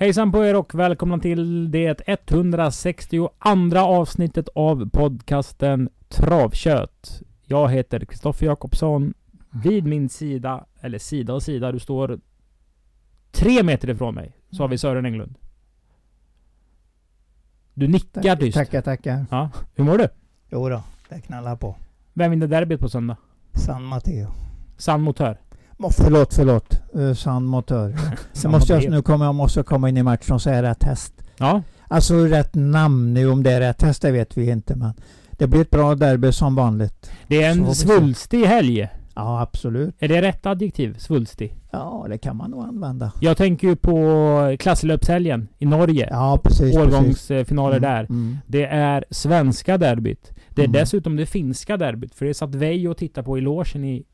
Hejsan på er och välkomna till det 162 avsnittet av podcasten Travkött. Jag heter Kristoffer Jakobsson. Vid min sida, eller sida och sida, du står tre meter ifrån mig, så har vi Sören Englund. Du nickar tyst. Tackar, tackar. Ja. Hur mår du? Jo då, det knallar på. Vem vinner derbyt på söndag? San Matteo. San Motör. Förlåt, förlåt. Uh, San Motör. Sen måste jag, nu kommer jag måste komma in i matchen och säga rätt häst. Ja. Alltså rätt namn nu, om det är rätt häst det vet vi inte men det blir ett bra derby som vanligt. Det är en svulstig helg. Ja, absolut. Är det rätt adjektiv? Svulstig? Ja, det kan man nog använda. Jag tänker ju på klasslöpshelgen i Norge. Ja, precis. precis. Årgångsfinaler Mm, där. Mm. Det är svenska derbyt. Det är Mm. dessutom det finska derbyt. För det satt Veijo och tittade på i logen i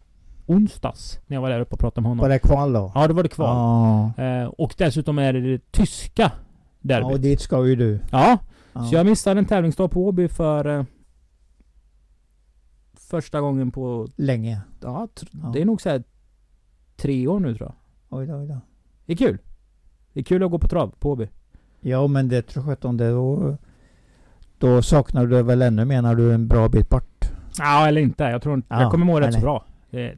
onsdags. När jag var där uppe och pratade med honom. Var det kval då? Ja, då var det kval. Ja. Eh, och dessutom är det det tyska ja, derbyt. och dit ska ju du. Ja, Ja. så jag missade en tävlingsdag på Åby för eh, första gången på... Länge. Ja, Ja. det är nog så här tre år nu tror jag. Oj då, oj då. Det är kul. Det är kul att gå på trav på Åby. Ja, men det tror jag om det då, då saknar du väl ännu mer när du är en bra bit bort. Ja, eller inte. Jag tror inte... Ja, jag kommer må rätt så bra.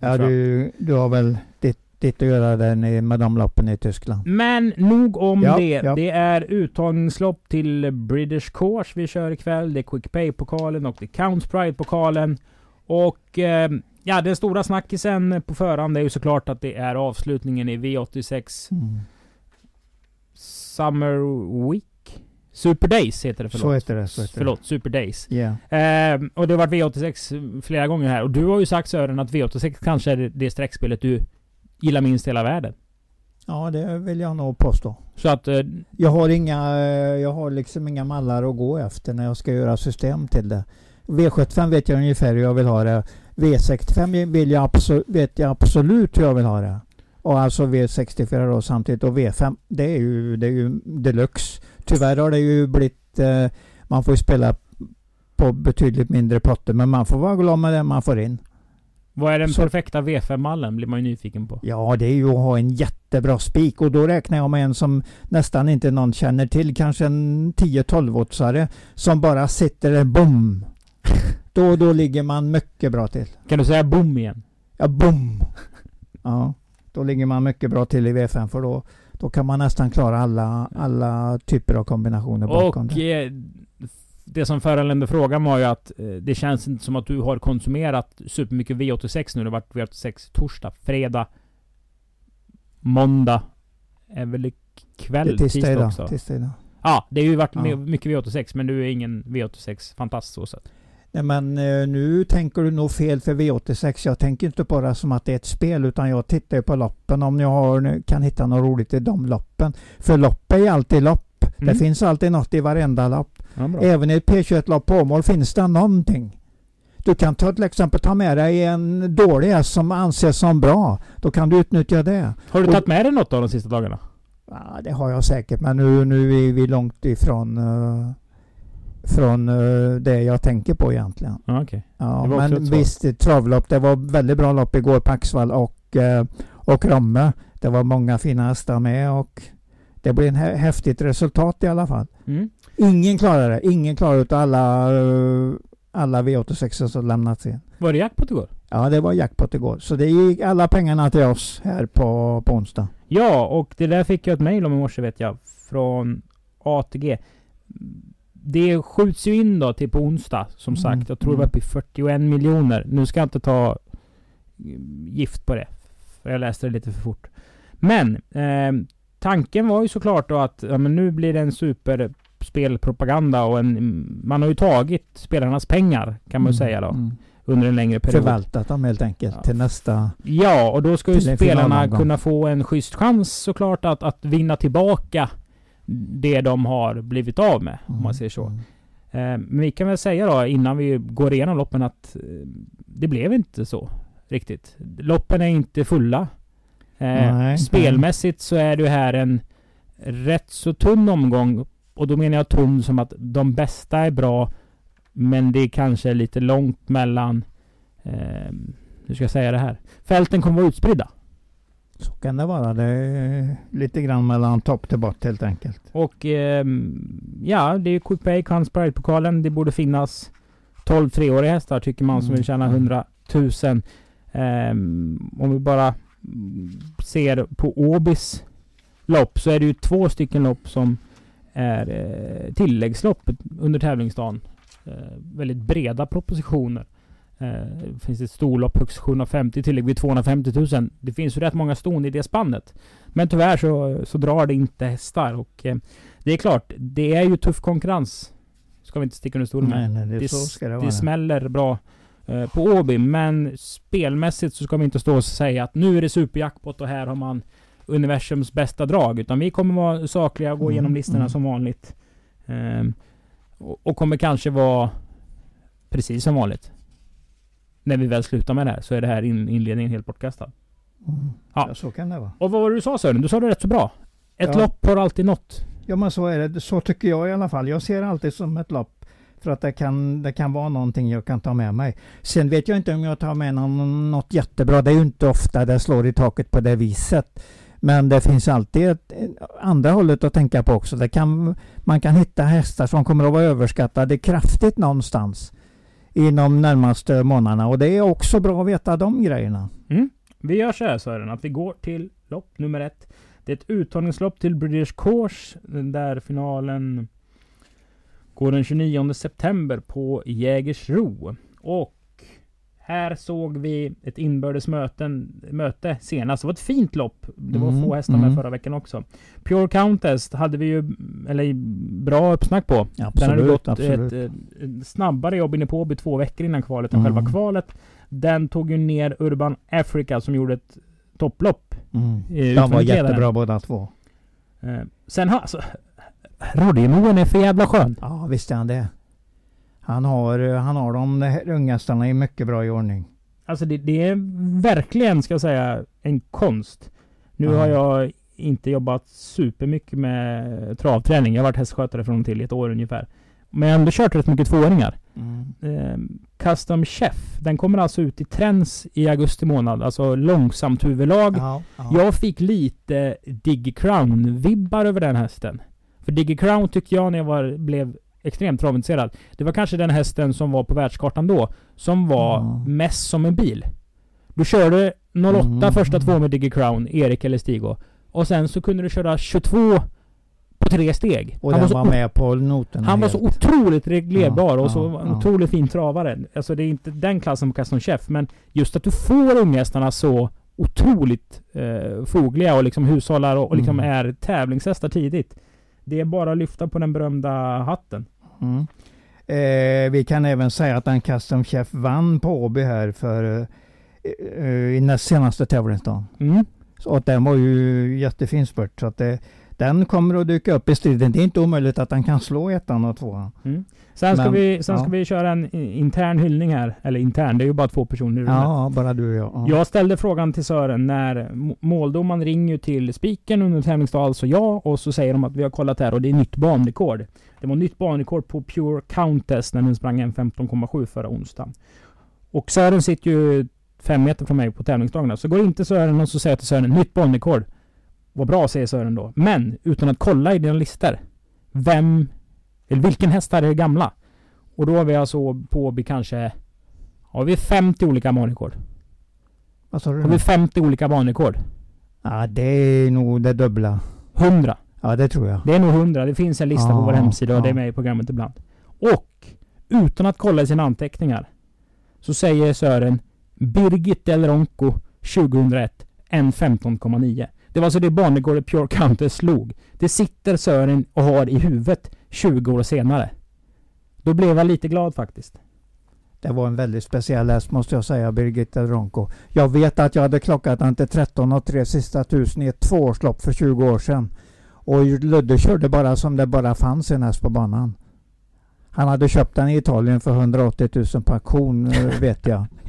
Ja, du, du har väl ditt, ditt att göra där nere med de loppen i Tyskland. Men nog om Ja, det. ja. Det är uttagningslopp till British Course vi kör ikväll. Det är Quick Pay-pokalen och det är Counts Pride-pokalen. Och eh, ja, den stora snackisen på förhand är ju såklart att det är avslutningen i V86 Mm. Summer Week. Super Days heter det, förlåt. Så heter det. Så heter Förlåt, Super Days. det. Ja. Eh, och det har varit V86 flera gånger här. Och du har ju sagt Sören att V86 kanske är det- det streckspelet du gillar minst i hela världen. ja, det vill jag nog påstå. Så att... Eh, Jag har inga, eh, jag har liksom inga mallar att gå efter när jag ska göra system till det. V75 vet jag ungefär hur jag vill ha det. V65 vill jag absolut, vet jag absolut hur jag vill ha det. Och alltså V64 då samtidigt. Och V5 det är ju, det är ju deluxe. Tyvärr har det ju blivit, eh, man får ju spela på betydligt mindre potter. Men man får vara glad med det man får in. vad är den Så- perfekta V5-mallen? Blir man ju nyfiken på. Ja, det är ju att ha en jättebra spik och då räknar jag med en som nästan inte någon känner till. Kanske en 10-12-åtsare som bara sitter där, bom! Då, då ligger man mycket bra till. Kan du säga boom igen? Ja, bom! Ja, då ligger man mycket bra till i V5 för då, då kan man nästan klara alla, alla typer av kombinationer bakom Och det. eh, det som föranledde frågan var ju att eh, det känns inte som att du har konsumerat supermycket V86 nu. Det har varit V86 torsdag, fredag, måndag. Är väl i Det är tisdag tisdag idag. också? Tisdag idag. Ja, det har ju varit Ja. mycket V86 men du är ingen V86-fantast så sett. Nej men eh, nu tänker du nog fel för V86. Jag tänker inte på det som att det är ett spel utan jag tittar ju på loppen om jag har, kan hitta något roligt i de loppen. För lopp är ju alltid lopp. Det Mm. finns alltid något i varenda lopp. Ja. Även i ett P21-lopp på Åmål finns det någonting. Du kan ta, till exempel ta med dig en dålig häst som anses som bra. Då kan du utnyttja det. Har du tagit med dig något av de sista dagarna? Ja, det har jag säkert men nu, nu är vi långt ifrån uh, från eh, det jag tänker på egentligen. Ja, okej. Ja, men ett visst, ett travlopp. Det var väldigt bra lopp igår på Axvall och, eh, och Romme. Det var många fina hästar med och det blev en hä- häftigt resultat i alla fall. Mm. Ingen klarar det. Ingen klarar utav alla, eh, alla V86 som lämnats in. Var det jackpot igår? Ja, det var jackpot igår. Så det gick alla pengarna till oss här på, på onsdag. Ja, och det där fick jag ett mejl om i morse vet jag. Från ATG. Det skjuts ju in då till på onsdag, som Mm, sagt. Jag tror det var mm. uppe i 41 miljoner. Nu ska jag inte ta mm, gift på det. För jag läste det lite för fort. Men eh, tanken var ju såklart då att ja, men nu blir det en superspelpropaganda och en... Man har ju tagit spelarnas pengar, kan man ju säga då. Mm. under en längre period. Förvaltat dem helt enkelt Ja. till nästa... Ja, och då ska ju spelarna kunna få en schysst chans såklart att, att vinna tillbaka det de har blivit av med, om man säger så. Mm. Eh, Men vi kan väl säga då innan vi går igenom loppen att eh, det blev inte så riktigt. Loppen är inte fulla. Eh, Nej, Spelmässigt så är det här en rätt så tunn omgång. Och då menar jag tunn som att de bästa är bra. Men det är kanske lite långt mellan... Eh, hur ska jag säga det här? Fälten kommer vara utspridda. Så kan det vara. Det är lite grann mellan topp till bort helt enkelt. Och ehm, ja, det är Coupé Cans pokalen Det borde finnas 12 treåriga hästar tycker man som vill tjäna 100 000. Ehm, om vi bara ser på Åbys lopp så är det ju två stycken lopp som är eh, tilläggslopp under tävlingsdagen. Eh, väldigt breda propositioner. Eh, det finns ett storlopp högst 750 tillägg vid 250 000. Det finns ju rätt många ston i det spannet. Men tyvärr så, så drar det inte hästar och eh, det är klart, det är ju tuff konkurrens. Ska vi inte sticka under stolen med. Nej, nej, det, Det, det det smäller bra eh, på Åby, men spelmässigt så ska vi inte stå och säga att nu är det superjackpot och här har man universums bästa drag. Utan vi kommer vara sakliga och gå Mm, igenom listorna mm. som vanligt. Ehm, och, och kommer kanske vara precis som vanligt. När vi väl slutar med det här så är det här in, inledningen helt bortkastad. Mm. Ja. Ja. så kan det vara. Och vad var det du sa Sören? Du sa det rätt så bra. Ett Ja. lopp har alltid nått. Ja men så är det. Så tycker jag i alla fall. Jag ser alltid som ett lopp. För att det kan, det kan vara någonting jag kan ta med mig. Sen vet jag inte om jag tar med någon, något jättebra. Det är ju inte ofta det slår i taket på det viset. Men det finns alltid ett, andra hållet att tänka på också. Det kan, man kan hitta hästar som kommer att vara överskattade kraftigt någonstans inom närmaste månaderna. Och det är också bra att veta de grejerna. Mm. Vi gör så här Sören, att vi går till lopp nummer ett. Det är ett uttagningslopp till British Course, där finalen går den 29 september på Jägersro. Och här såg vi ett inbördes möten, möte senast. Det var ett fint lopp. Det var Mm, få hästar med mm. förra veckan också. Pure Countess hade vi ju, eller bra uppsnack på. Den hade Absolut, gått absolut. ett, eh, snabbare jobb inne på Åby två veckor innan kvalet än Mm. själva kvalet. Den tog ju ner Urban Africa som gjorde ett topplopp. Mm. eh, De var jättebra båda två. Eh, sen har alltså... Rodimoen är för jävla skön. Ja, visst är han det. Han har, eh, han har de här unghästarna i mycket bra i ordning. Alltså det, det är verkligen, ska jag säga, en konst. Nu Ja. har jag inte jobbat supermycket med travträning. Jag har varit hästskötare från och till i ett år ungefär. Men jag har ändå kört rätt mycket tvååringar. Eh, Custom Chef, den kommer alltså ut i Trends i augusti månad. Alltså långsamt huvudlag. Ja, ja. Jag fick lite Diggy Crown-vibbar över den hästen. För Diggy Crown tyckte jag när jag var, blev extremt travintresserad. Det var kanske den hästen som var på världskartan då. Som var Ja. mest som en bil. Du körde 08 Mm. första två med Diggy Crown, Erik eller Stigo. Och sen så kunde du köra 22 på tre steg. Och han, den var var, så, med på noterna han var så helt. otroligt reglerbar Ja, och så ja, var en ja. otroligt fin travare. Alltså det är inte den klassen på Custom Chef. Men just att du får unghästarna så otroligt eh, fogliga och liksom hushållar och, och liksom Mm. är tävlingshästar tidigt. Det är bara att lyfta på den berömda hatten. Mm. Eh, vi kan även säga att en Custom Chef vann på Åby här för eh, eh, i näst senaste tävlingsdagen. Mm. Så att den var ju jättefin spurt. Så att det, den kommer att dyka upp i striden. Det är inte omöjligt att den kan slå ettan och tvåan. Mm. Sen, ska, Men, vi, sen ska ja. vi köra en intern hyllning här. Eller intern, det är ju bara två personer i rummet. Ja, bara du och jag. Ja. Jag ställde frågan till Sören när må- måldomaren ringer till spiken under tävlingsdag, alltså jag, och så säger de att vi har kollat här och det är nytt banrekord. Det var nytt banrekord på Pure Countess när den sprang en 15,7 förra onsdagen. Och Sören sitter ju fem meter från mig på tävlingsdagarna. Så går in till Sören och så säger jag till Sören, nytt banrekord. Vad bra, säger Sören då. Men utan att kolla i dina listor. Vem, eller vilken häst är det gamla? Och då har vi alltså på Åby kanske, har vi 50 olika banrekord. Vad sa du? Har vi 50 olika banrekord? Ja, det är nog det dubbla. 100. Ja, det tror jag. Det är nog 100. Det finns en lista på Ja, vår hemsida och ja. det är med i programmet ibland. Och utan att kolla i sina anteckningar så säger Sören Birgit Del Ronco 2001 en 15,9. Det var alltså det banrekordet Pure Counter slog. Det sitter Sören och har i huvudet 20 år senare. Då blev jag lite glad faktiskt. Det var en väldigt speciell häst måste jag säga, Birgitta Ronco. Jag vet att jag hade klockat den till 13 och 3 sista tusen i ett tvåårslopp för 20 år sedan. Och Ludde körde bara som det bara fanns en häst på banan. Han hade köpt den i Italien för 180 000 på auktion eh, vet jag.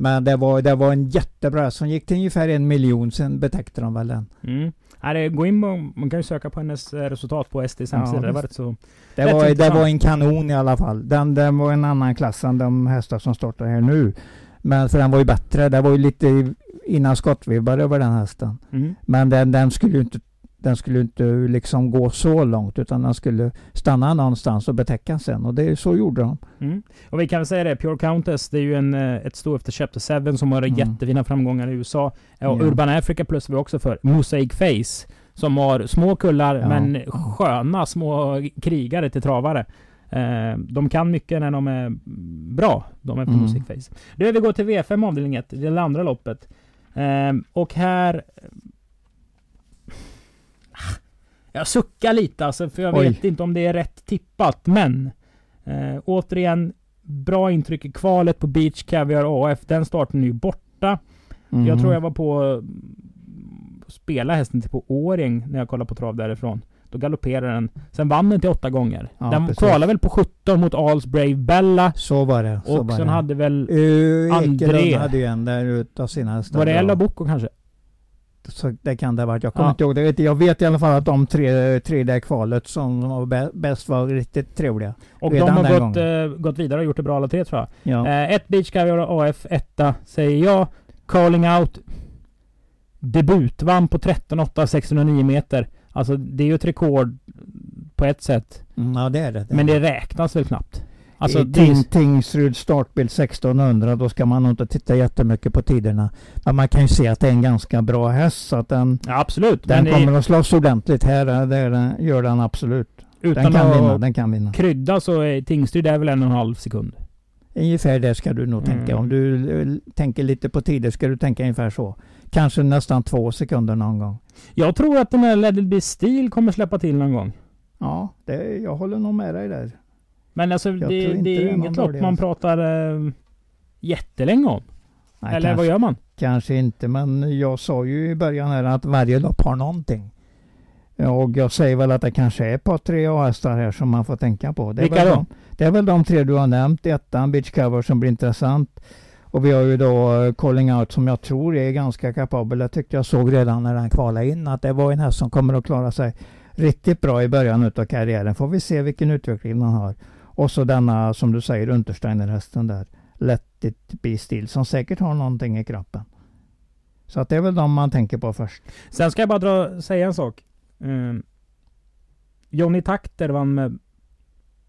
Men det var, det var en jättebra som gick till ungefär en miljon. Sen betäckte de väl den. Mm. Ja, det, gå in och, man kan ju söka på hennes eh, resultat på SDs hemsida. det var så... Det var, det var en kanon i alla fall. Den, den var en annan klass än de hästar som startar här nu. Men för den var ju bättre. Det var ju lite innan skottvibbar över den hästen. Mm. Men den, den skulle ju inte den skulle inte liksom gå så långt utan den skulle stanna någonstans och betäcka sen och det så gjorde de. Mm. Och vi kan väl säga det, Pure Countess, det är ju en, eh, ett sto efter Chapter 7 som har Mm. jättefina framgångar i USA. Och Ja. Urban Africa plus vi också för. Mosaic Face, som har små kullar Ja. men sköna små krigare till travare. Eh, de kan mycket när de är bra, de är på Mm. Mosaic Face. Nu vi går till V5 avdelning 1, det är det andra loppet. Eh, och här... Jag suckar lite alltså, för jag Oj. vet inte om det är rätt tippat, men... Eh, återigen, bra intryck i kvalet på Beach Caviar AF. Den starten är ju borta. Mm. Jag tror jag var på spela hästen till på Åring när jag kollade på trav därifrån. Då galopperade den. Sen vann den till åtta gånger. Ja, den precis. kvalade väl på 17 mot Alls Brave Bella. Så var det. Så och var sen det. hade väl... Uh, André. Ekelund hade ju en där utav sina hästar. Var det. Ella Bocco kanske? Så det kan det ha varit. Jag kommer Ja. inte ihåg. Det vet jag. vet i alla fall att de tre, tre där kvalet som var bä- bäst var riktigt trevliga. Och de har gått, eh, gått vidare och gjort det bra alla tre tror jag. Ja. Eh, ett Beach Caviar AF, etta säger jag. Calling Out. Debutvann på 13,8 609 meter. Alltså det är ju ett rekord på ett sätt. Mm, ja, det är det. Men det räknas väl knappt. Alltså I det Ting, Tingsryd startbil 1600 då ska man nog inte titta jättemycket på tiderna. Men man kan ju se att det är en ganska bra häst så att den, ja, absolut. den men kommer att slåss ordentligt här. Det är den, gör den absolut. utan Den kan att vinna. Den kan vinna. krydda så är Tingsryd är väl en och en halv sekund. Ungefär det ska du nog tänka. Mm. Om du eh, tänker lite på tider ska du tänka ungefär så. Kanske nästan två sekunder någon gång. Jag tror att den här Let It Be Steel kommer släppa till någon gång. Ja, det, jag håller nog med dig där. Men alltså det, det är ju inget lopp man pratar eh, jättelänge om. Nej, Eller vad kanske, gör man? kanske inte, men jag sa ju i början här att varje lopp har någonting. Och jag säger väl att det kanske är ett par tre A-hästar här som man får tänka på. Det är, Vilka då? De, det är väl de tre du har nämnt. Ettan, Beach Cover som blir intressant. Och vi har ju då eh, Calling Out som jag tror är ganska kapabel. Jag tyckte jag såg redan när den kvalade in att det var en häst som kommer att klara sig riktigt bra i början utav karriären. Får vi se vilken utveckling han har. Och så denna, som du säger, Untersteiner-hästen där. Let it be still, som säkert har någonting i kroppen. Så att det är väl de man tänker på först. Sen ska jag bara dra, säga en sak. Um, Johnny Takter vann med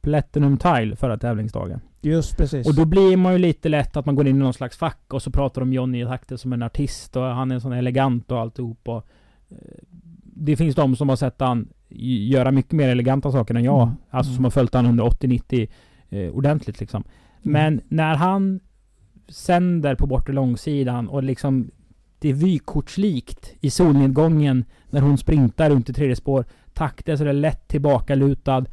Platinum Tile förra tävlingsdagen. Just precis. Och då blir man ju lite lätt att man går in i någon slags fack och så pratar om Johnny Takter som en artist och han är sån elegant och alltihop och eh, Det finns de som har sett han göra mycket mer eleganta saker än jag. Mm. Alltså Mm. som har följt han 180-90 eh, ordentligt liksom. Men när han sänder på bortre långsidan och liksom det är vykortslikt i solnedgången när hon sprintar runt i tredje spår. Takter så det är lätt tillbakalutad.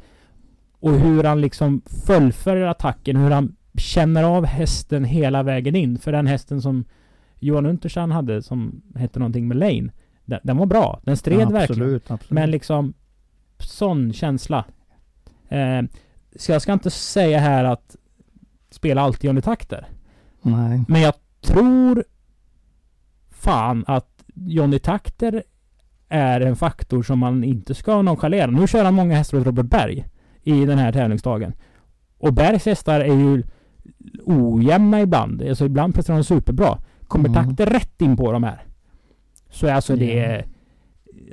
Och hur han liksom fullföljer attacken, hur han känner av hästen hela vägen in. För den hästen som Johan Unterstein hade som hette någonting med Lane. Den, den var bra. Den stred ja, verkligen. absolut, absolut. Men liksom sån känsla. Eh, så jag ska inte säga här att spela alltid under takter. Nej. Men jag tror fan att Johnny Takter är en faktor som man inte ska nonchalera. Nu kör han många hästar åt Robert Berg i den här tävlingsdagen. Och Bergs hästar är ju ojämna ibland. Alltså ibland presterar de superbra. Kommer Mm. Takter rätt in på de här så är alltså det...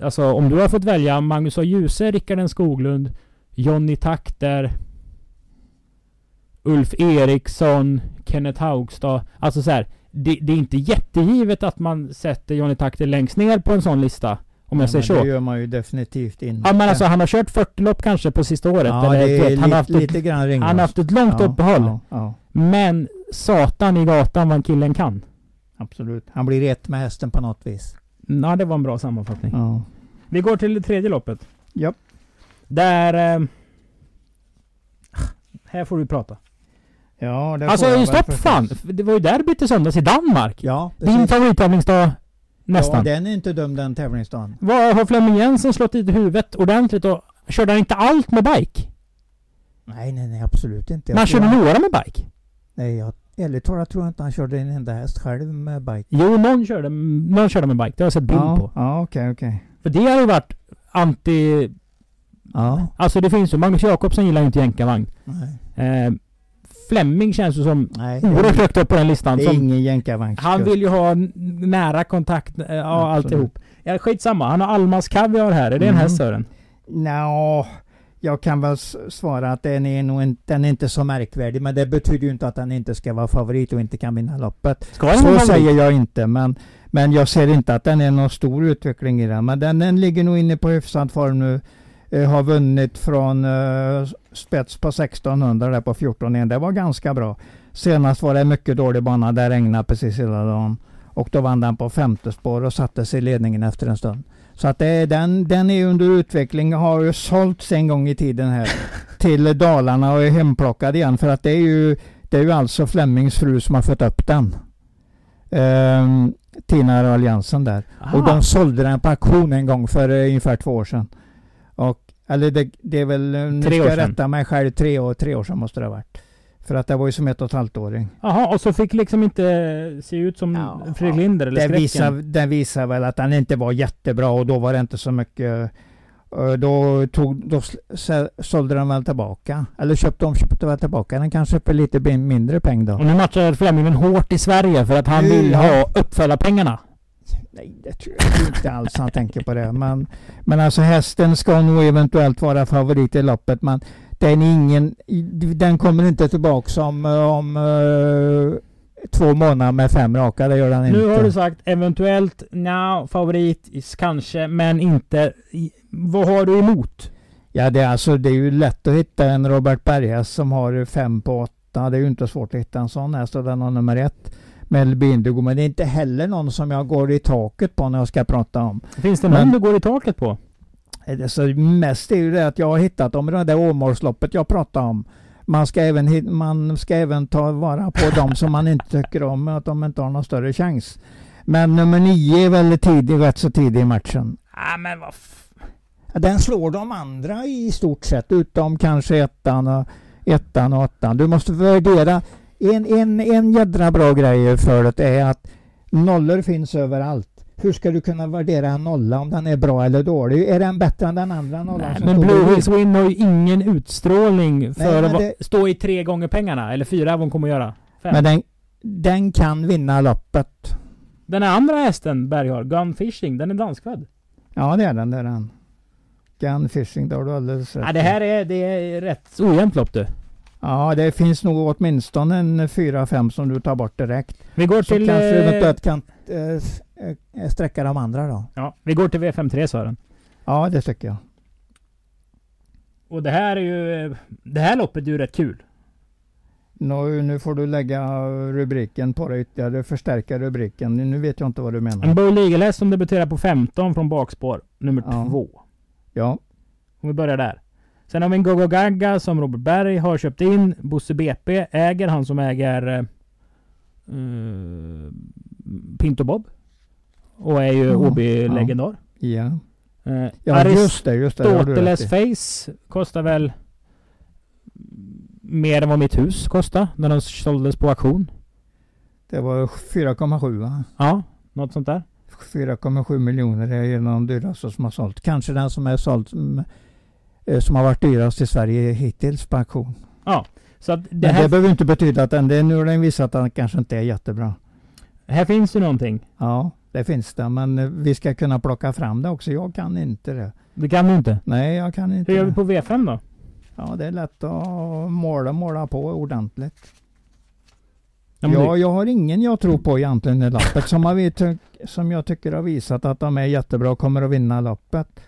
Alltså om du har fått välja Magnus A. Djuse, Rickard N Skoglund, Johnny Takter, Ulf Eriksson, Kenneth Haugstad. Alltså så här, det, det är inte jättegivet att man sätter Johnny Takter längst ner på en sån lista. Om jag Ja, säger så. Det gör man ju definitivt inte. Ja men alltså han har kört 40 lopp kanske på sista året. Ja, eller, det är vet, han, har haft lite, ett, grann ringrost. han har haft ett långt ja, uppehåll. Ja, ja, Men satan i gatan vad killen kan. absolut. Han blir ett med hästen på något vis. Ja, det var en bra sammanfattning. Ja. Vi går till det tredje loppet. Japp. Där... Eh, här får du prata. Ja, det jag Alltså väl stopp fan! Det var ju derby till söndags i Danmark. Ja, Din favorittävlingsdag nästan. Ja, den är inte dum den tävlingsdagen. Vad har Flemming Jensen slått i huvudet ordentligt och körde han inte allt med bike? Nej, nej, nej, absolut inte. Jag Men han körde några med bike. Nej, jag, ärligt talat tror jag inte han körde en enda häst själv med bike. Jo, någon körde, någon körde med bike. Det har jag sett bild ja, på. Ja, okej, okej. För det har ju varit anti... Ja, Alltså det finns ju, Magnus Jakobsson gillar ju inte jänkarvagn. nej. Eh, Flemming känns ju som Nej, oerhört högt upp på den listan. det är Som, ingen jänkarvagnskusk. han vill ju ha nära kontakt, eh, ja alltihop. Ja, skitsamma. Han har Almas kaviar här. Är det en Mm. häst Sören? Nå, jag kan väl svara att den är nog inte, den är inte så märkvärdig. Men det betyder ju inte att den inte ska vara favorit och inte kan vinna loppet. Så säger jag inte, men, men jag ser inte att den är någon stor utveckling i den. Men den, den ligger nog inne på hyfsad form nu. Eh, har vunnit från eh, spets på 1600 där på 14 igen. Det var ganska bra. Senast var det en mycket dålig bana. Där regnade precis hela dagen. Och då vann den på femte spår och satte sig i ledningen efter en stund. Så att det, är- den, den är under utveckling. Har ju sålts en gång i tiden här till Dalarna och är hemplockad igen. För att det är ju, det är ju alltså Flemmings fru som har fått upp den. Ehm, Tina Alliansen där. Och Aha. de sålde den på auktion en gång för eh, ungefär två år sedan. Och, eller det, det är väl, eh, nu Tre ska jag rätta mig själv, tre år, tre år sedan måste det ha varit. För att det var ju som ett och ett halvt åring. Jaha, och så fick liksom inte se ut som Ja, Fredrik Linder eller Det Skräcken? visar, det visar väl att den inte var jättebra och då var det inte så mycket eh, då, tog, då sålde den väl tillbaka. Eller köpte de köpte väl tillbaka den kanske för lite mindre peng då. Och nu matchar Flemmingen hårt i Sverige för att han vill ha uppföljarpengarna. Nej, det tror jag inte alls han tänker på det. Men, men alltså hästen ska nog eventuellt vara favorit i loppet. Men den, är ingen, den kommer inte tillbaka om, om eh, två månader med fem raka. Det gör den inte. Nu har du sagt eventuellt, nja, favorit, kanske, men inte. Vad har du emot? Ja, det är, alltså, det är ju lätt att hitta en Robert Berghäst som har fem på åtta. Det är ju inte svårt att hitta en sån häst och den har nummer ett. Melby Indigo. Men det är inte heller någon som jag går i taket på när jag ska prata om. Finns det någon Men- du går i taket på? Det så mest är ju det att jag har hittat dem i det där Åmålsloppet jag pratade om. Man ska, även, man ska även ta vara på de som man inte tycker om, att de inte har någon större chans. Men nummer nio är väldigt tidig, rätt så tidig i matchen. Ah, men vad Ja, Den slår de andra i stort sett, utom kanske ettan och, ettan och åttan. Du måste värdera. En, en, en jädra bra grej för det är att nollor finns överallt. Hur ska du kunna värdera en nolla om den är bra eller dålig? Är den bättre än den andra nollan Nej, men Blue? Hills Win har ju ingen utstrålning för men att det- stå i tre gånger pengarna. Eller fyra vad hon kommer att göra. Fem. Men den, den kan vinna loppet. Den andra hästen Berg har, Gun Fishing, den är danskfödd. Ja, det är den. Det är den. Gun fishing, det har du alldeles rätt Ja, det här är, det är rätt ojämnt lopp du. Ja, det finns nog åtminstone en fyra, fem som du tar bort direkt. Vi går Så till... kanske eh, eventuellt kan eh, sträcka de andra då. Ja, vi går till V53 Sören. Ja, det tycker jag. Och det här är ju... Det här loppet är ju rätt kul. Nu, nu får du lägga rubriken på det ytterligare, förstärka rubriken. Nu vet jag inte vad du En menar. Bull Eagle-häst som debuterar på 15 från bakspår. Nummer Ja. två. Ja, Om vi börjar där. Sen har vi en Gogo Gaga som Robert Berg har köpt in. Bosse BP äger, han som äger eh, eh, Pinto Bob. Och är ju Ja, OB-legendar. ja. Eh, ja just det, just det. det Aristoteles. Face kostar väl mer än vad mitt hus kostade när de såldes på auktion. Det var 4,7 va? Ja, något sånt där. 4,7 miljoner är en av de dyraste som har sålt. Kanske den som är såld som, eh, som har varit dyrast i Sverige hittills på auktion. Så att det Men det här, behöver inte betyda att den, det, nu har den visat att den kanske inte är jättebra. här finns ju någonting. Ja, det finns det. Men eh, vi ska kunna plocka fram det också. Jag kan inte det. Det kan du inte. Nej, jag kan inte Hur gör vi det. på V5 då? Ja, det är lätt att måla, måla på ordentligt. Ja, Ja, det- jag har ingen jag tror på egentligen i loppet som, har, som jag tycker har visat att de är jättebra och kommer att vinna loppet.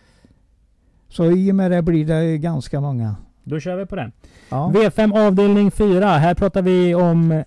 Så i och med det blir det ganska många. Då kör vi på den. Ja, V5 avdelning 4. Här pratar vi om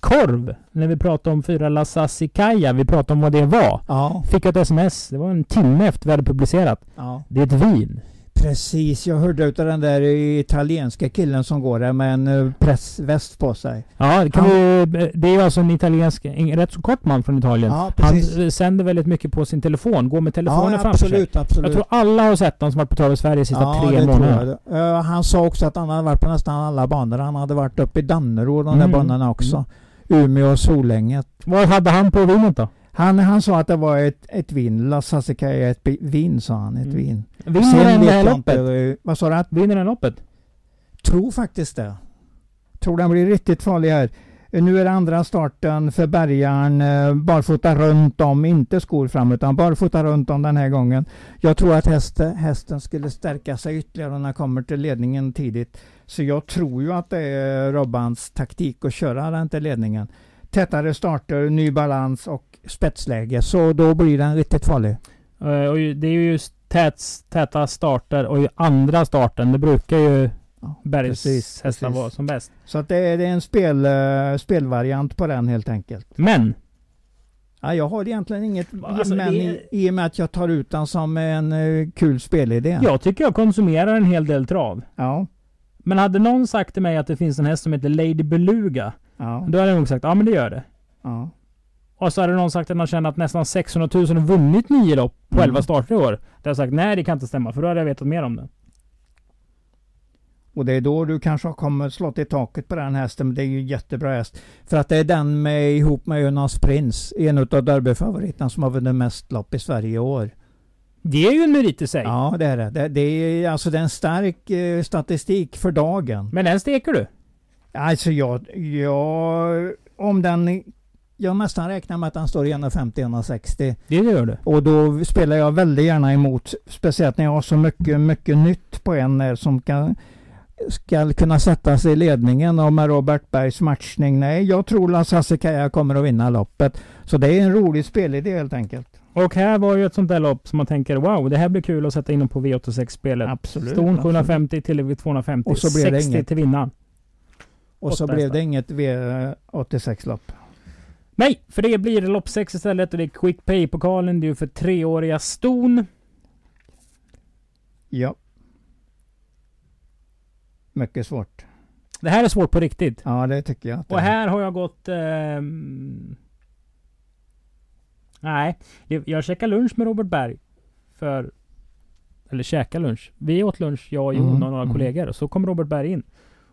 korv. När vi pratar om fyra La Sassicaia. Vi pratar om vad det var. ja, Fick ett sms. Det var en timme efter vi hade publicerat. ja. Det är ett vin. Precis, jag hörde utav den där italienska killen som går där med en eh, pressväst på sig. Ja, det, kan Han- vi, det är alltså en italiensk, en rätt så kort man från Italien. Ja, Han eh, sänder väldigt mycket på sin telefon, går med telefonen ja, framför sig. absolut, absolut. Jag tror alla har sett honom som varit på Trav i Sverige de sista ja, tre månaderna. Eh, han sa också att han hade varit på nästan alla banor. Han hade varit uppe i Danneryd och de Mm. där banorna också. Umeå och Solänget. Vad hade han på vinet då? Han, han sa att det var ett, ett vin. La Sassicaia, ett vin sa han. Ett Mm. vin. Vinner den det här loppet? eh, Vad sa du? Vinner den loppet? Tror faktiskt det. Tror den blir riktigt farlig här. Nu är det andra starten för bärgaren. eh, Barfota runt om, inte skor fram utan barfota runt om den här gången. Jag tror att hästen, hästen skulle stärka sig ytterligare när den kommer till ledningen tidigt. Så jag tror ju att det är Robbans taktik att köra den till ledningen. Tätare starter, ny balans och spetsläge. Så då blir den riktigt farlig. Eh, och det är ju just tät, täta starter och ju andra starten. Det brukar ju Ja, Bergs precis, hästar precis. vara som bäst. Så att det, är, det är en spel, eh, spelvariant på den helt enkelt. Men Ja, jag har egentligen inget Alltså, men det- i, i och med att jag tar ut den som en eh, kul spelidé. jag tycker jag konsumerar en hel del trav. Ja, Men hade någon sagt till mig att det finns en häst som heter Lady Beluga. ja, Då hade jag nog sagt ja men det gör det. ja. Och så hade någon sagt att man känner att nästan 600 000 har vunnit nio lopp på Mm. 11 starter i år. Då hade jag sagt nej det kan inte stämma för då hade jag vetat mer om det. Och det är då du kanske har kommit slått i taket på den hästen. Men det är ju en jättebra häst. För att det är den med ihop med Jonas Prins. En utav derbyfavoriterna som har vunnit mest lopp i Sverige i år. Det är ju en merit i sig. Ja, det är det. Det, det är alltså det är en stark eh, statistik för dagen. Men den steker du. Alltså jag, jag, om den, jag nästan räknar med att den står i 150-160. Det gör du. Och då spelar jag väldigt gärna emot. Speciellt när jag har så mycket, mycket nytt på en som kan, ska kunna sätta sig i ledningen. Och med Robert Bergs matchning. Nej, jag tror Lasse Assecaia kommer att vinna loppet. Så det är en rolig spelidé helt enkelt. Och här var ju ett sånt där lopp som man tänker wow, det här blir kul att sätta in på V86-spelet. Absolut. Ston absolut. 750 till 250. Och så blev det 60 inget. till vinnaren. Och så blev det inget V86-lopp. Nej, för det blir lopp 6 istället och det är Quick Pay-pokalen. Det är ju för treåriga ston. Ja. Mycket svårt. Det här är svårt på riktigt. Ja, det tycker jag. Och är. här har jag gått... ehm, nej, jag käkade lunch med Robert Berg. För... Eller käka lunch. Vi åt lunch, jag och Jon Mm, och några mm. kollegor. Och så kom Robert Berg in.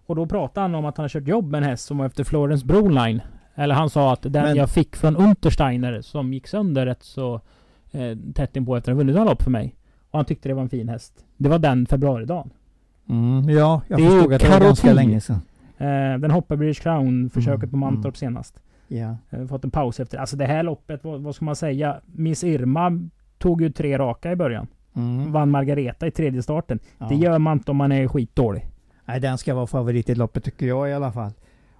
Och då pratade han om att han har kört jobb med en häst som var efter Florence Broline. Eller han sa att den Men- jag fick från Untersteiner som gick sönder rätt så eh, tätt inpå efter att ha vunnit lopp för mig. Och han tyckte det var en fin häst. Det var den februaridagen. Mm, ja, jag Det förstod att det var ganska länge sedan. Eh, den hoppade British Crown-försöket Mm, på Mantorp mm. senast. Ja. Eh, fått en paus efter. Alltså det här loppet, vad, vad ska man säga? Miss Irma tog ju tre raka i början. Mm. Vann Margareta i tredje starten. Ja. Det gör man inte om man är skitdålig. Nej, den ska vara favorit i loppet tycker jag i alla fall.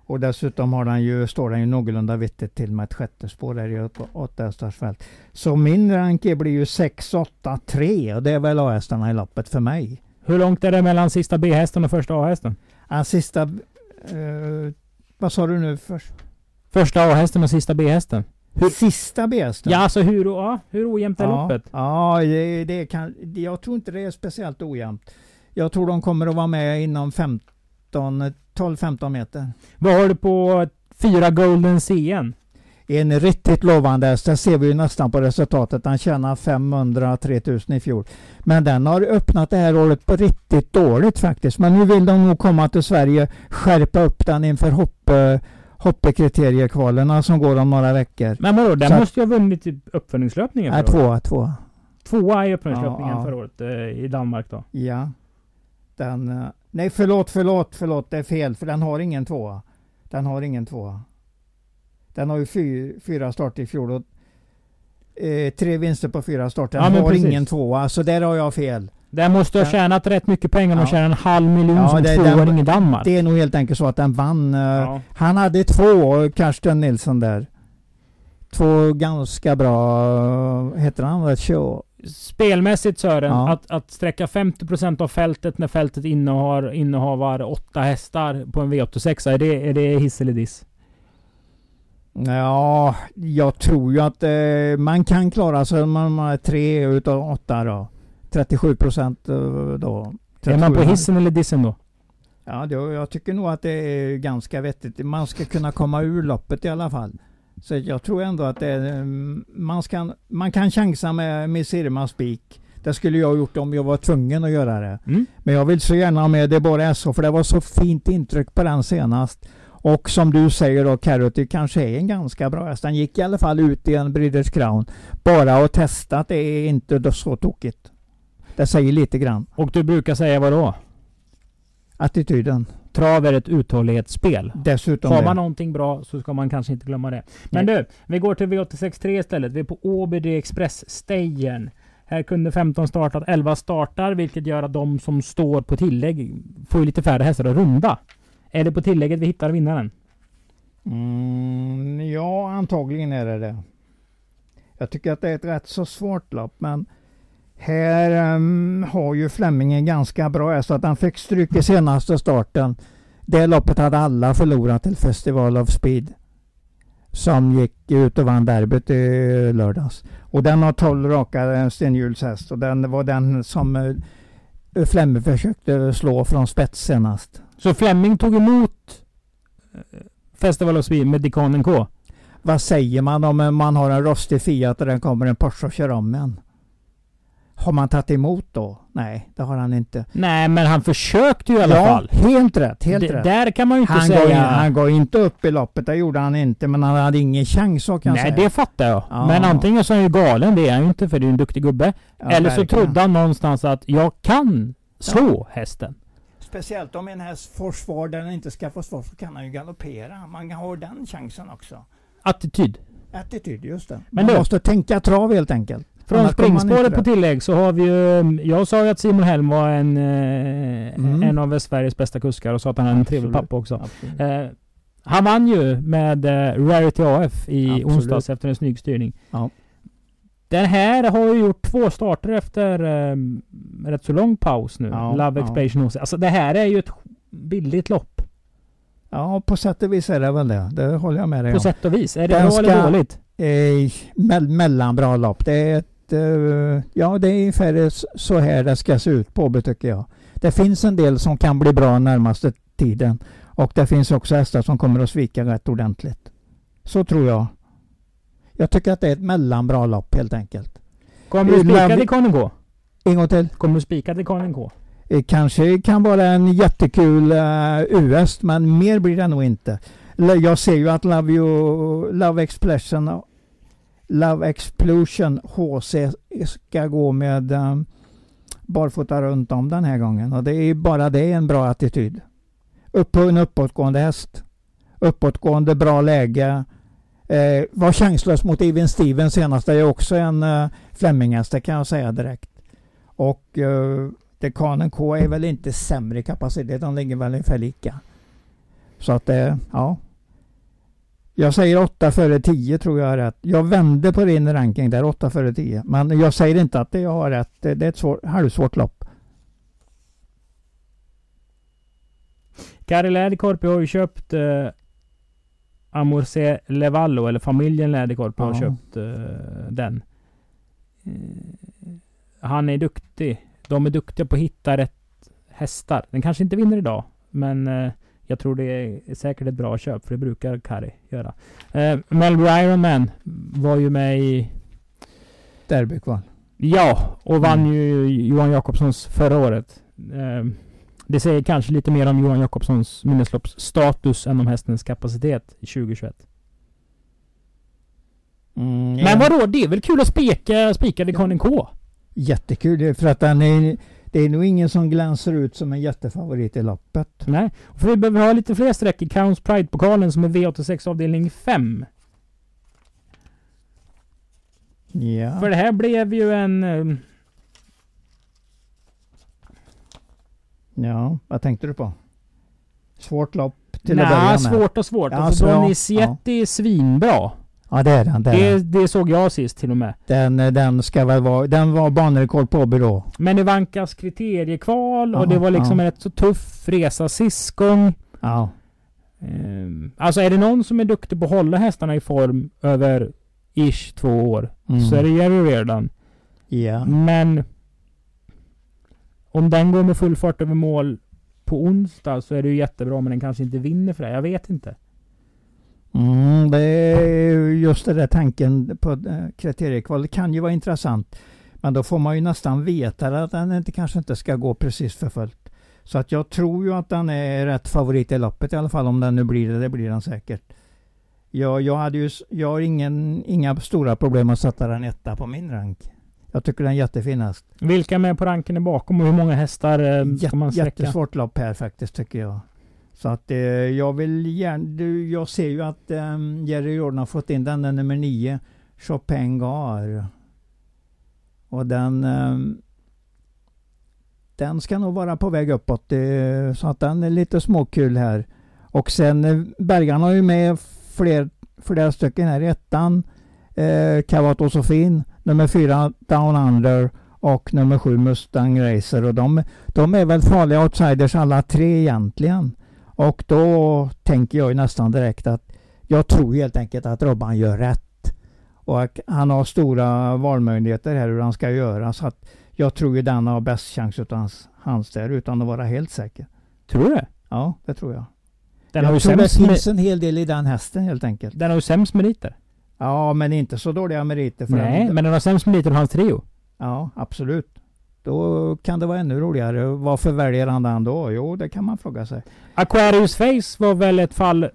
Och dessutom har den ju, står den ju någorlunda vettigt till med ett sjätte spår där i ett åttahästarsfält. Så min ranke blir ju 6, 8, 3 och det är väl A-hästarna i loppet för mig. Hur långt är det mellan sista B-hästen och första A-hästen? Ja, sista... eh, vad sa du nu först? Första A-hästen och sista B-hästen? Sista B-hästen? Ja, alltså hur, ja, hur ojämnt är ja, loppet? Ja, det, det kan, jag tror inte det är speciellt ojämnt. Jag tror de kommer att vara med inom 15, 12-15 meter. Vad har du på fyra Golden CN? En riktigt lovande häst. Det ser vi ju nästan på resultatet. Han tjänar 500 3000 i fjol. Men den har öppnat det här året på riktigt dåligt faktiskt. Men nu vill de nog komma till Sverige, skärpa upp den inför hopp, hoppekriteriekvalerna som går om några veckor. Men vadå, den Så måste ju ha vunnit i uppföljningslöpningen Nej, tvåa, tvåa. Tvåa i uppföljningslöpningen Ja, ja. förra året eh, i Danmark då. Ja. Den, eh, nej, förlåt, förlåt, förlåt. Det är fel. För den har ingen tvåa. Den har ingen tvåa. Den har ju fy, fyra starter i fjol och eh, tre vinster på fyra starter. Ja, Den men har precis. ingen tvåa. Så där har jag fel. Den måste ha Ja. tjänat rätt mycket pengar om de Ja. tjänar en halv miljon Ja, som det- tvååring i Danmark. Det är nog helt enkelt så att den vann. eh, ja. Han hade två, Karsten Nilsson där. Två ganska bra, heter han show? Spelmässigt Sören, Ja. att, att sträcka 50% av fältet när fältet innehar, innehavar åtta hästar på en V86, är det, är det hiss eller diss? Ja, jag tror ju att eh, man kan klara sig om man är tre utav åtta då. 37 procent eh, då. Är man på 37,5. hissen eller dissen då? Ja, då, jag tycker nog att det är ganska vettigt. Man ska kunna komma ur loppet i alla fall. Så jag tror ändå att det är, mm, man, ska, man kan chansa med Miss Irma Spik. Det skulle jag ha gjort om jag var tvungen att göra det. Mm. Men jag vill så gärna ha med det bara SO för det var så fint intryck på den senast. Och som du säger då Carrot, det kanske är en ganska bra häst. Den gick i alla fall ut i en Breeders Crown. Bara att testa att det är inte så tokigt. Det säger lite grann. Och du brukar säga vad då? Attityden. Trav är ett uthållighetsspel. Dessutom Har det. man någonting bra så ska man kanske inte glömma det. Men du, vi går till V863 istället. Vi är på Åby Express Stagen. Här kunde 15 startat, 11 startar, vilket gör att de som står på tillägg får ju lite färre hästar att runda. Är det på tillägget vi hittar vinnaren? Mm, ja, antagligen är det det. Jag tycker att det är ett rätt så svårt lopp, men här um, har ju Flemmingen ganska bra så att han fick stryk i senaste starten. Det loppet hade alla förlorat till Festival of Speed. Som gick ut och vann derbyt i lördags. Och den har 12 raka eh, stenhjulshäst och den var den som eh, Flemming försökte slå från spets senast. Så Fleming tog emot eh, Festival of Speed med Dekanen K. Vad säger man om man har en rostig Fiat och den kommer en Porsche och kör om en? Har man tagit emot då? Nej, det har han inte. Nej, men han försökte ju i alla ja, fall. helt rätt. Helt D- rätt. Där kan man ju inte Han säga... går, in, han går inte upp i loppet, det gjorde han inte. Men han hade ingen chans så kan jag Nej, säga. det fattar jag. Ja. Men antingen så är han ju galen, det är han ju inte för det är en duktig gubbe. Ja, Eller så verkligen. trodde han någonstans att jag kan slå hästen. Speciellt om en häst får svar där den inte ska få svar så kan han ju galoppera. Man har den chansen också. Attityd. Attityd, just det. Men man du- måste tänka trav helt enkelt. Från springspåret på tillägg så har vi ju... Jag sa ju att Simon Helm var en, eh, Mm. en av Sveriges bästa kuskar och sa att han hade en trevlig pappa också. Eh, han vann ju med eh, Rarity AF i Absolut. onsdags efter en snygg styrning. Ja. Den här har ju gjort två starter efter eh, rätt så lång paus nu. Ja, Love ja. Explosion HC. Alltså det här är ju ett billigt lopp. Ja, på sätt och vis är det väl det. Det håller jag med dig På om. sätt och vis. Är det Den bra eller dåligt? eh, mell mellanbra lopp. Det är ett, eh, ja det är ungefär så här det ska se ut på tycker jag. Det finns en del som kan bli bra närmaste tiden. Och det finns också hästar som kommer att svika rätt ordentligt. Så tror jag. Jag tycker att det är ett mellanbra lopp helt enkelt. Kommer du Eh, spika Love- Dekanen K? En gång till. Kommer du spika Dekanen K? Eh, Kanske kan vara en jättekul uh, US men mer blir det nog inte. Jag ser ju att Love, you, Love Explosion Love Explosion HC ska gå med um, barfota runt om den här gången. Och det är bara det en bra attityd. Upp på en uppåtgående häst. Uppåtgående, bra läge. Eh, var chanslös mot Even Stevens senast. Det är också en eh, Flemminghäst, det kan jag säga direkt. Och eh, Dekanen K är väl inte sämre i kapacitet. De ligger väl ungefär lika. Så att det, ja. Jag säger 8 före 10 tror jag är rätt. Jag vände på din ranking där, 8 före 10. Men jag säger inte att jag har rätt. Det det är ett svår, halvsvårt lopp. Karel Läderkorpi har ju köpt eh, Amorce Levallo, eller familjen Läderkorpi har Ja. köpt eh, den. Eh, han är duktig. De är duktiga på att hitta rätt hästar. Den kanske inte vinner idag, men eh, jag tror det är säkert ett bra köp, för det brukar Kari göra. Eh, Melbourne Ironman var ju med i Derbykval. Ja, och vann Mm. ju Johan Jakobssons förra året. Eh, Det säger kanske lite mer om Johan Jakobssons minnesloppsstatus än om hästens kapacitet i 2021. Mm, Men vadå, det är väl kul att spika, spika Dekanen K? Jättekul för att den är, det är nog ingen som glänser ut som en jättefavorit i loppet. Nej, för vi behöver ha lite fler streck i Crowns Pride-pokalen som är V86 avdelning 5. Ja. För det här blev ju en... ja, vad tänkte du på? Svårt lopp till att börja med. svårt och svårt. Ja, alltså så ja, är svinbra. Ja det är den. Det Det, det såg jag sist till och med. Den, den ska väl vara, den var banrekord på Åby då. Men Ivankas kriteriekval och Ja, det var liksom ja. en rätt så tuff resa sist gång. Ja. Ehm, Alltså är det någon som är duktig på att hålla hästarna i form över ish två år Mm. så är det Jerry Reardon. Ja. Men om den går med full fart över mål på onsdag så är det ju jättebra men den kanske inte vinner för det. Jag vet inte. Mm, det är just den där tanken på eh, kriteriekval. Det kan ju vara intressant. Men då får man ju nästan veta att den inte, kanske inte ska gå precis för fullt. Så att jag tror ju att den är rätt favorit i loppet i alla fall. Om den nu blir det, det blir den säkert. Jag, jag, hade ju, jag har ingen, inga stora problem att sätta den etta på min rank. Jag tycker den är jättefinast. Vilka med på ranken är bakom och hur många hästar eh, ska man sträcka? Jättesvårt lopp här faktiskt tycker jag. Så att eh, jag vill gärna, jag ser ju att eh, Jerry Jordan har fått in den, den nummer nio, Chopin Gar. Och den eh, den ska nog vara på väg uppåt. Eh, så att den är lite småkul här. Och sen eh, Bergan har ju med fler, flera stycken här. Ettan eh, Cavato Sofin, nummer fyra Down Under och nummer sju Mustang Racer. Och de, de är väl farliga outsiders alla tre egentligen. Och då tänker jag nästan direkt att jag tror helt enkelt att Robban gör rätt. Och han har stora valmöjligheter här hur han ska göra. Så att jag tror ju den har bäst chans utan hans, hans där utan att vara helt säker. Tror du det? Ja, det tror jag. Den jag har ju tror det finns en hel del i den hästen helt enkelt. Den har ju sämst meriter. Ja, men inte så dåliga meriter. För Nej, men den har sämst meriter av hans trio. Ja, absolut. Då kan det vara ännu roligare. Varför väljer han den då? Jo, det kan man fråga sig. Aquarius Face var väl ett fall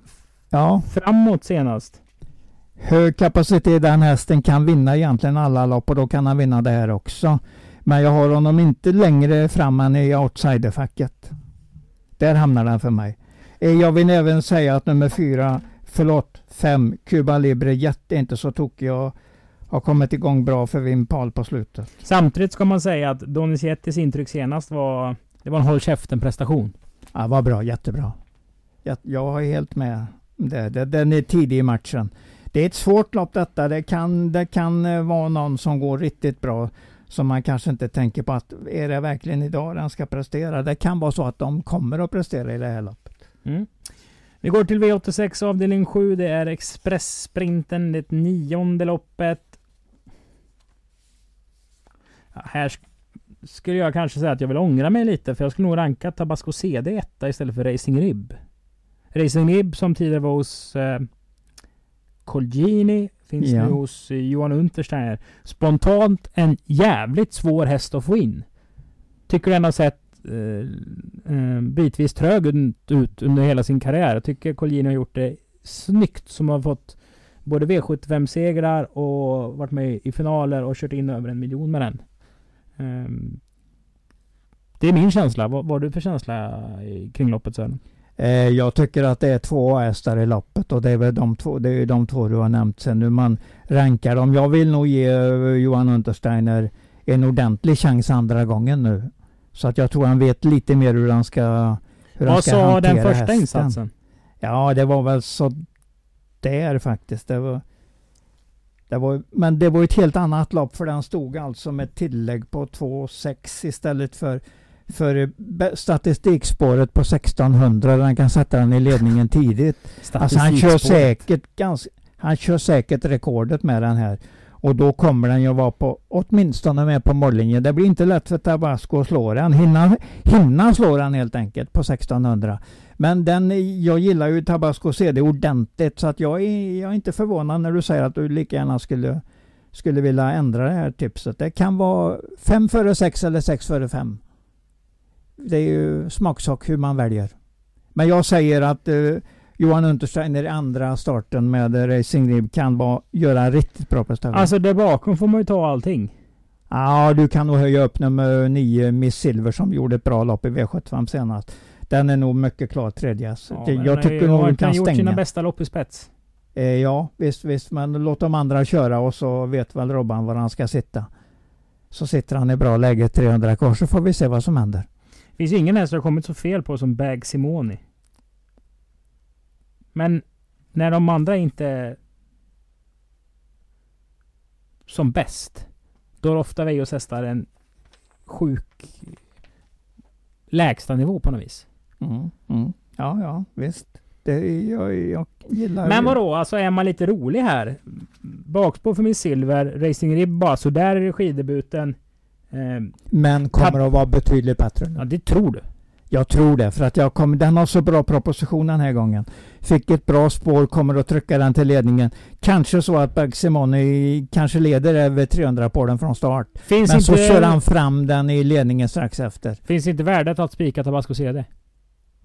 Ja, framåt senast? hög kapacitet den hästen kan vinna egentligen alla lopp och då kan han vinna det här också. Men jag har honom inte längre fram än i outsiderfacket. Där hamnar den för mig. Eh, Jag vill även säga att nummer fyra, förlåt, fem, Cuba Libre är inte så tokig. Jag har kommit igång bra för Wim Paul på slutet. Samtidigt ska man säga att Donizettis intryck senast var... Det var en håll käften-prestation. Ja, vad bra, jättebra. Jag, jag är helt med. Det, det, den är tidig i matchen. Det är ett svårt lopp detta. Det kan, det kan eh, vara någon som går riktigt bra som man kanske inte tänker på att är det verkligen idag den ska prestera? Det kan vara så att de kommer att prestera i det här loppet. Mm. Vi går till V86 avdelning 7. Det är Express-sprinten, det nionde loppet. Ja, här sk- skulle jag kanske säga att jag vill ångra mig lite, för jag skulle nog ranka Tabasco CD etta istället för Racing Rib. Racing Rib som tidigare var hos eh, Colgjini, finns Ja. nu hos eh, Johan Untersteiner. Spontant en jävligt svår häst att få in. Tycker den har sett Eh, eh, bitvis trög ut- under hela sin karriär. Jag tycker Colgjini har gjort det snyggt som har fått både V75-segrar och varit med i finaler och kört in över en miljon med den. Ehm, det är min känsla. Vad, vad har du för känsla kring loppet Sören? Eh, jag tycker att det är två hästar i loppet och det är väl de två, det är de två du har nämnt sen hur man rankar dem. Jag vill nog ge Johan Untersteiner en ordentlig chans andra gången nu. Så att jag tror han vet lite mer hur han ska hur han Vad ska sa den första hästen. insatsen? Ja, det var väl så där faktiskt. Det var, det var, men det var ett helt annat lopp för den stod alltså med tillägg på 2,6 istället för, för statistikspåret på 1600. Den kan sätta den i ledningen tidigt. Alltså han kör säkert ganska, han kör säkert rekordet med den här. Och då kommer den ju vara på, åtminstone med på mållinjen. Det blir inte lätt för Tabasco att slå den. Hinna, hinna slå den helt enkelt på 1600. Men den, jag gillar ju Tabasco CD ordentligt så att jag är, jag är inte förvånad när du säger att du lika gärna skulle, skulle vilja ändra det här tipset. Det kan vara fem före sex eller sex före fem. Det är ju smaksak hur man väljer. Men jag säger att eh, Johan Untersteiner i andra starten med Racing Rib kan vara, göra en riktigt bra prestation. Alltså där bakom får man ju ta allting. Ja, du kan nog höja upp nummer 9 Miss Silver som gjorde ett bra lopp i V75 senast. Den är nog mycket klar tredje. Så Ja, det- men jag tycker nog du kan gjort sina bästa lopp i spets? Eh, ja, visst, visst. Men låt de andra köra och så vet väl Robban var han ska sitta. Så sitter han i bra läge 300 kvar så får vi se vad som händer. finns ju ingen häst har kommit så fel på som Bag Simoni. Men när de andra inte är som bäst, då har ofta Veijos hästar en sjuk lägstanivå på något vis. Mm, mm. Ja, ja, visst. Det, jag, jag gillar Men vadå, alltså är man lite rolig här? Bakspår för min Silver, Racing Rib bara sådär i skidebuten. Eh, Men kommer att vara betydligt bättre nu. ja, det tror du. Jag tror det, för att jag kom, den har så bra proposition den här gången. Fick ett bra spår, kommer att trycka den till ledningen. Kanske så att Bagsimoni kanske leder över 300 på den från start. Finns Men inte, så kör han fram den i ledningen strax efter. finns inte värdet att spika Tabasco CD?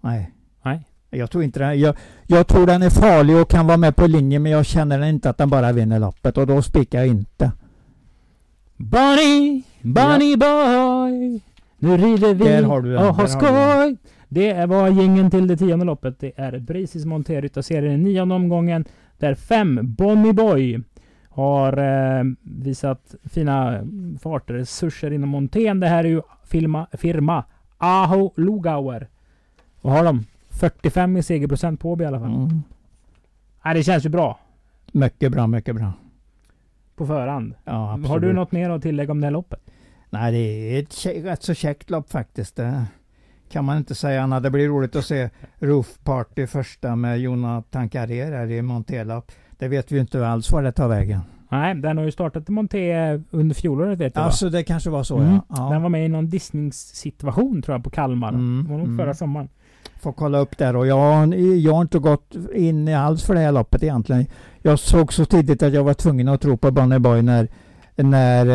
Nej. Nej. Jag tror inte det. Jag, jag tror den är farlig och kan vara med på linjen men jag känner inte att den bara vinner loppet och då spikar jag inte. Bunny, Bunny boy. Nu rider vi Där har du den, och har där har du skoj. Det var gängen till det tionde loppet. Det är Brisis Monterrytta-serien i nionde omgången. Där fem Bonnie Boy har eh, visat fina fartresurser inom montén. Det här är ju firma, firma Aho Lugauer. Vad har de? 45 i segerprocent på i alla fall. Mm. Nej, det känns ju bra Mycket bra, mycket bra. på förhand. Ja, absolut. Har du något mer att tillägga om det här loppet? Nej, det är ett rätt så käckt lopp faktiskt. Det kan man inte säga annat. Det blir roligt att se Roof Party första med Jonathan Carrier här i Montelopp. Det vet vi ju inte alls var det tar vägen. Nej, den har ju startat i Monté under fjolåret vet jag va? Alltså det kanske var så Mm. ja. ja. Den var med i någon dissningssituation tror jag på Kalmar. Mm, Det var nog mm. förra sommaren. Får kolla upp där och jag, jag har inte gått in alls för det här loppet egentligen. Jag såg så tidigt att jag var tvungen att tro på Bonnie Boy när när,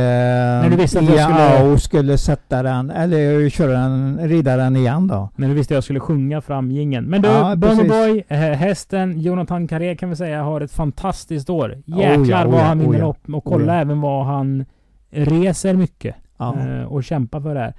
När du visste att jag IAO skulle... sätta den, eller köra den, rida den igen då. Men du visste jag skulle sjunga fram jingeln. Men du, Ja. Boy, eh, hästen Jonathan Carré kan vi säga har ett fantastiskt år. Oh Jäklar ja, oh vad ja, han oh vinner ja, lopp. Och oh kolla ja. även vad han reser mycket. Eh, Och kämpar för det här.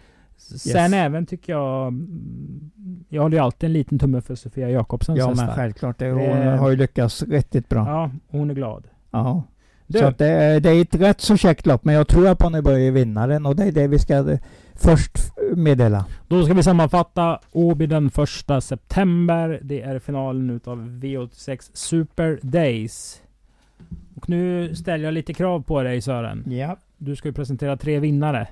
Sen även tycker jag... mm, Jag håller ju alltid en liten tumme för Sofia Jakobssons Ja men självklart, hon har ju lyckats riktigt bra. Ja, hon är glad. Ja. Du, Så det, är- det är ett rätt så käckt lopp, men jag tror att Bonnie Boy är vinnaren och det är det vi ska först meddela. Då ska vi sammanfatta Åby den första september. Det är finalen utav V86 Super Days. Och nu ställer jag lite krav på dig Sören. Ja. Du ska ju presentera tre vinnare.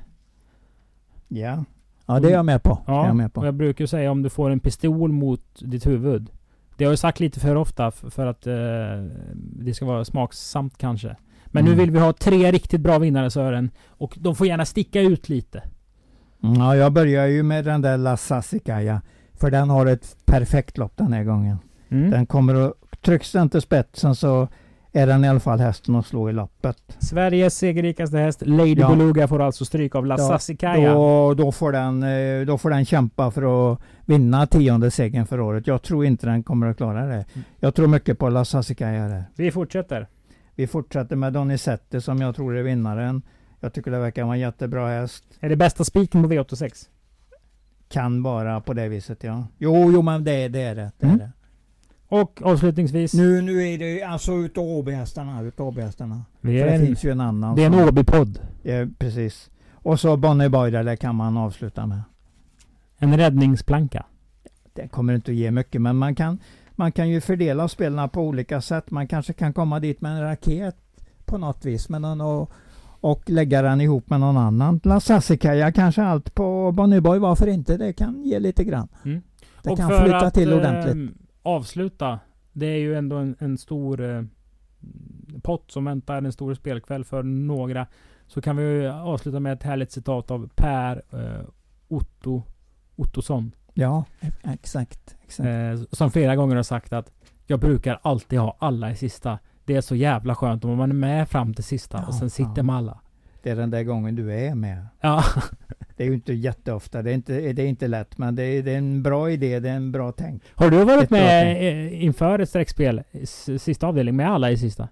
Ja. Ja, det är jag med på. Ja, jag med och på. jag brukar säga om du får en pistol mot ditt huvud. Det har jag sagt lite för ofta för att eh, det ska vara smaksamt kanske. Men nu Mm. vill vi ha tre riktigt bra vinnare Sören. Och de får gärna sticka ut lite. Mm, Ja, jag börjar ju med den där La Sassicaia. För den har ett perfekt lopp den här gången. Mm. Den kommer att... Trycks den till spetsen så är den i alla fall hästen att slå i loppet. Sveriges segerrikaste häst, Lady Ja. Beluga, får alltså stryk av La Ja, Sassicaia. Då, då, får den, eh, då får den kämpa för att vinna tionde segern för året. Jag tror inte den kommer att klara det. Mm. Jag tror mycket på La Sassicaia där. Vi fortsätter. Vi fortsätter med Donizetti som jag tror är vinnaren. Jag tycker det verkar vara en jättebra häst. Är det bästa spiken på V86? Kan vara på det viset ja. Jo, jo men det, det är det. det, är Mm. det. Och avslutningsvis. Nu, nu är det alltså utav Åbyhästarna. Utav Åbyhästarna. är det en, finns ju en annan. det är en Åby-podd. Ja, precis. Och så Bonnie Boy det kan man avsluta med. En räddningsplanka. Det kommer inte att ge mycket men man kan, man kan ju fördela spelarna på olika sätt. Man kanske kan komma dit med en raket på något vis med någon och, och lägga den ihop med någon annan. La Sassicaia kanske allt på Bonnie Boy, varför inte? Det kan ge lite grann. Mm. Det och kan flytta att till ordentligt. ehm, avsluta. Det är ju ändå en, en stor eh, pott som väntar. En stor spelkväll för några. Så kan vi avsluta med ett härligt citat av Per eh, Otto Ottosson. Ja, exakt. Eh, som flera gånger har sagt att jag brukar alltid ha alla i sista. Det är så jävla skönt om man är med fram till sista Ja, och sen sitter ja. med alla. Det är den där gången du är med. Ja, Det är ju inte jätteofta, det är inte, det är inte lätt men det är, det är en bra idé, det är en bra tänk. har du varit Ett med inför ett streckspel, sista avdelning, med alla i sista?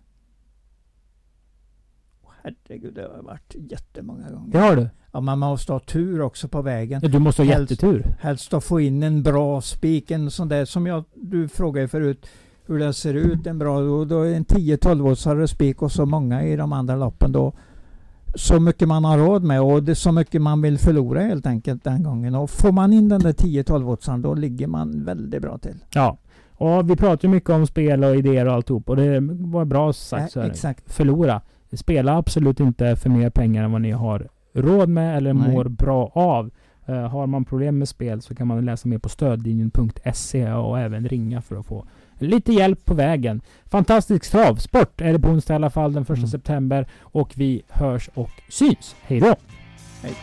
Herregud, det har varit jättemånga gånger. Det har du? Ja, man måste ha tur också på vägen. Ja, du måste ha Helst- jättetur. Helst att få in en bra spik, en sån där som jag, du frågade förut hur den ser ut, en bra, och då är en 10-12 voltsare spik och så många i de andra loppen då. Så mycket man har råd med och det så mycket man vill förlora helt enkelt den gången. Och får man in den där 10-12 voltsaren då ligger man väldigt bra till. Ja. Och vi pratar mycket om spel och idéer och alltihop. Och det var bra sagt Ja, exakt. Förlora. Spela absolut inte för mer pengar än vad ni har råd med eller Nej. mår bra av. Eh, har man problem med spel så kan man läsa mer på stödlinjen.se och även ringa för att få lite hjälp på vägen. Fantastisk travsport är det på onsdag i alla fall den första Mm. september. Och vi hörs och syns. Hej då! Hej.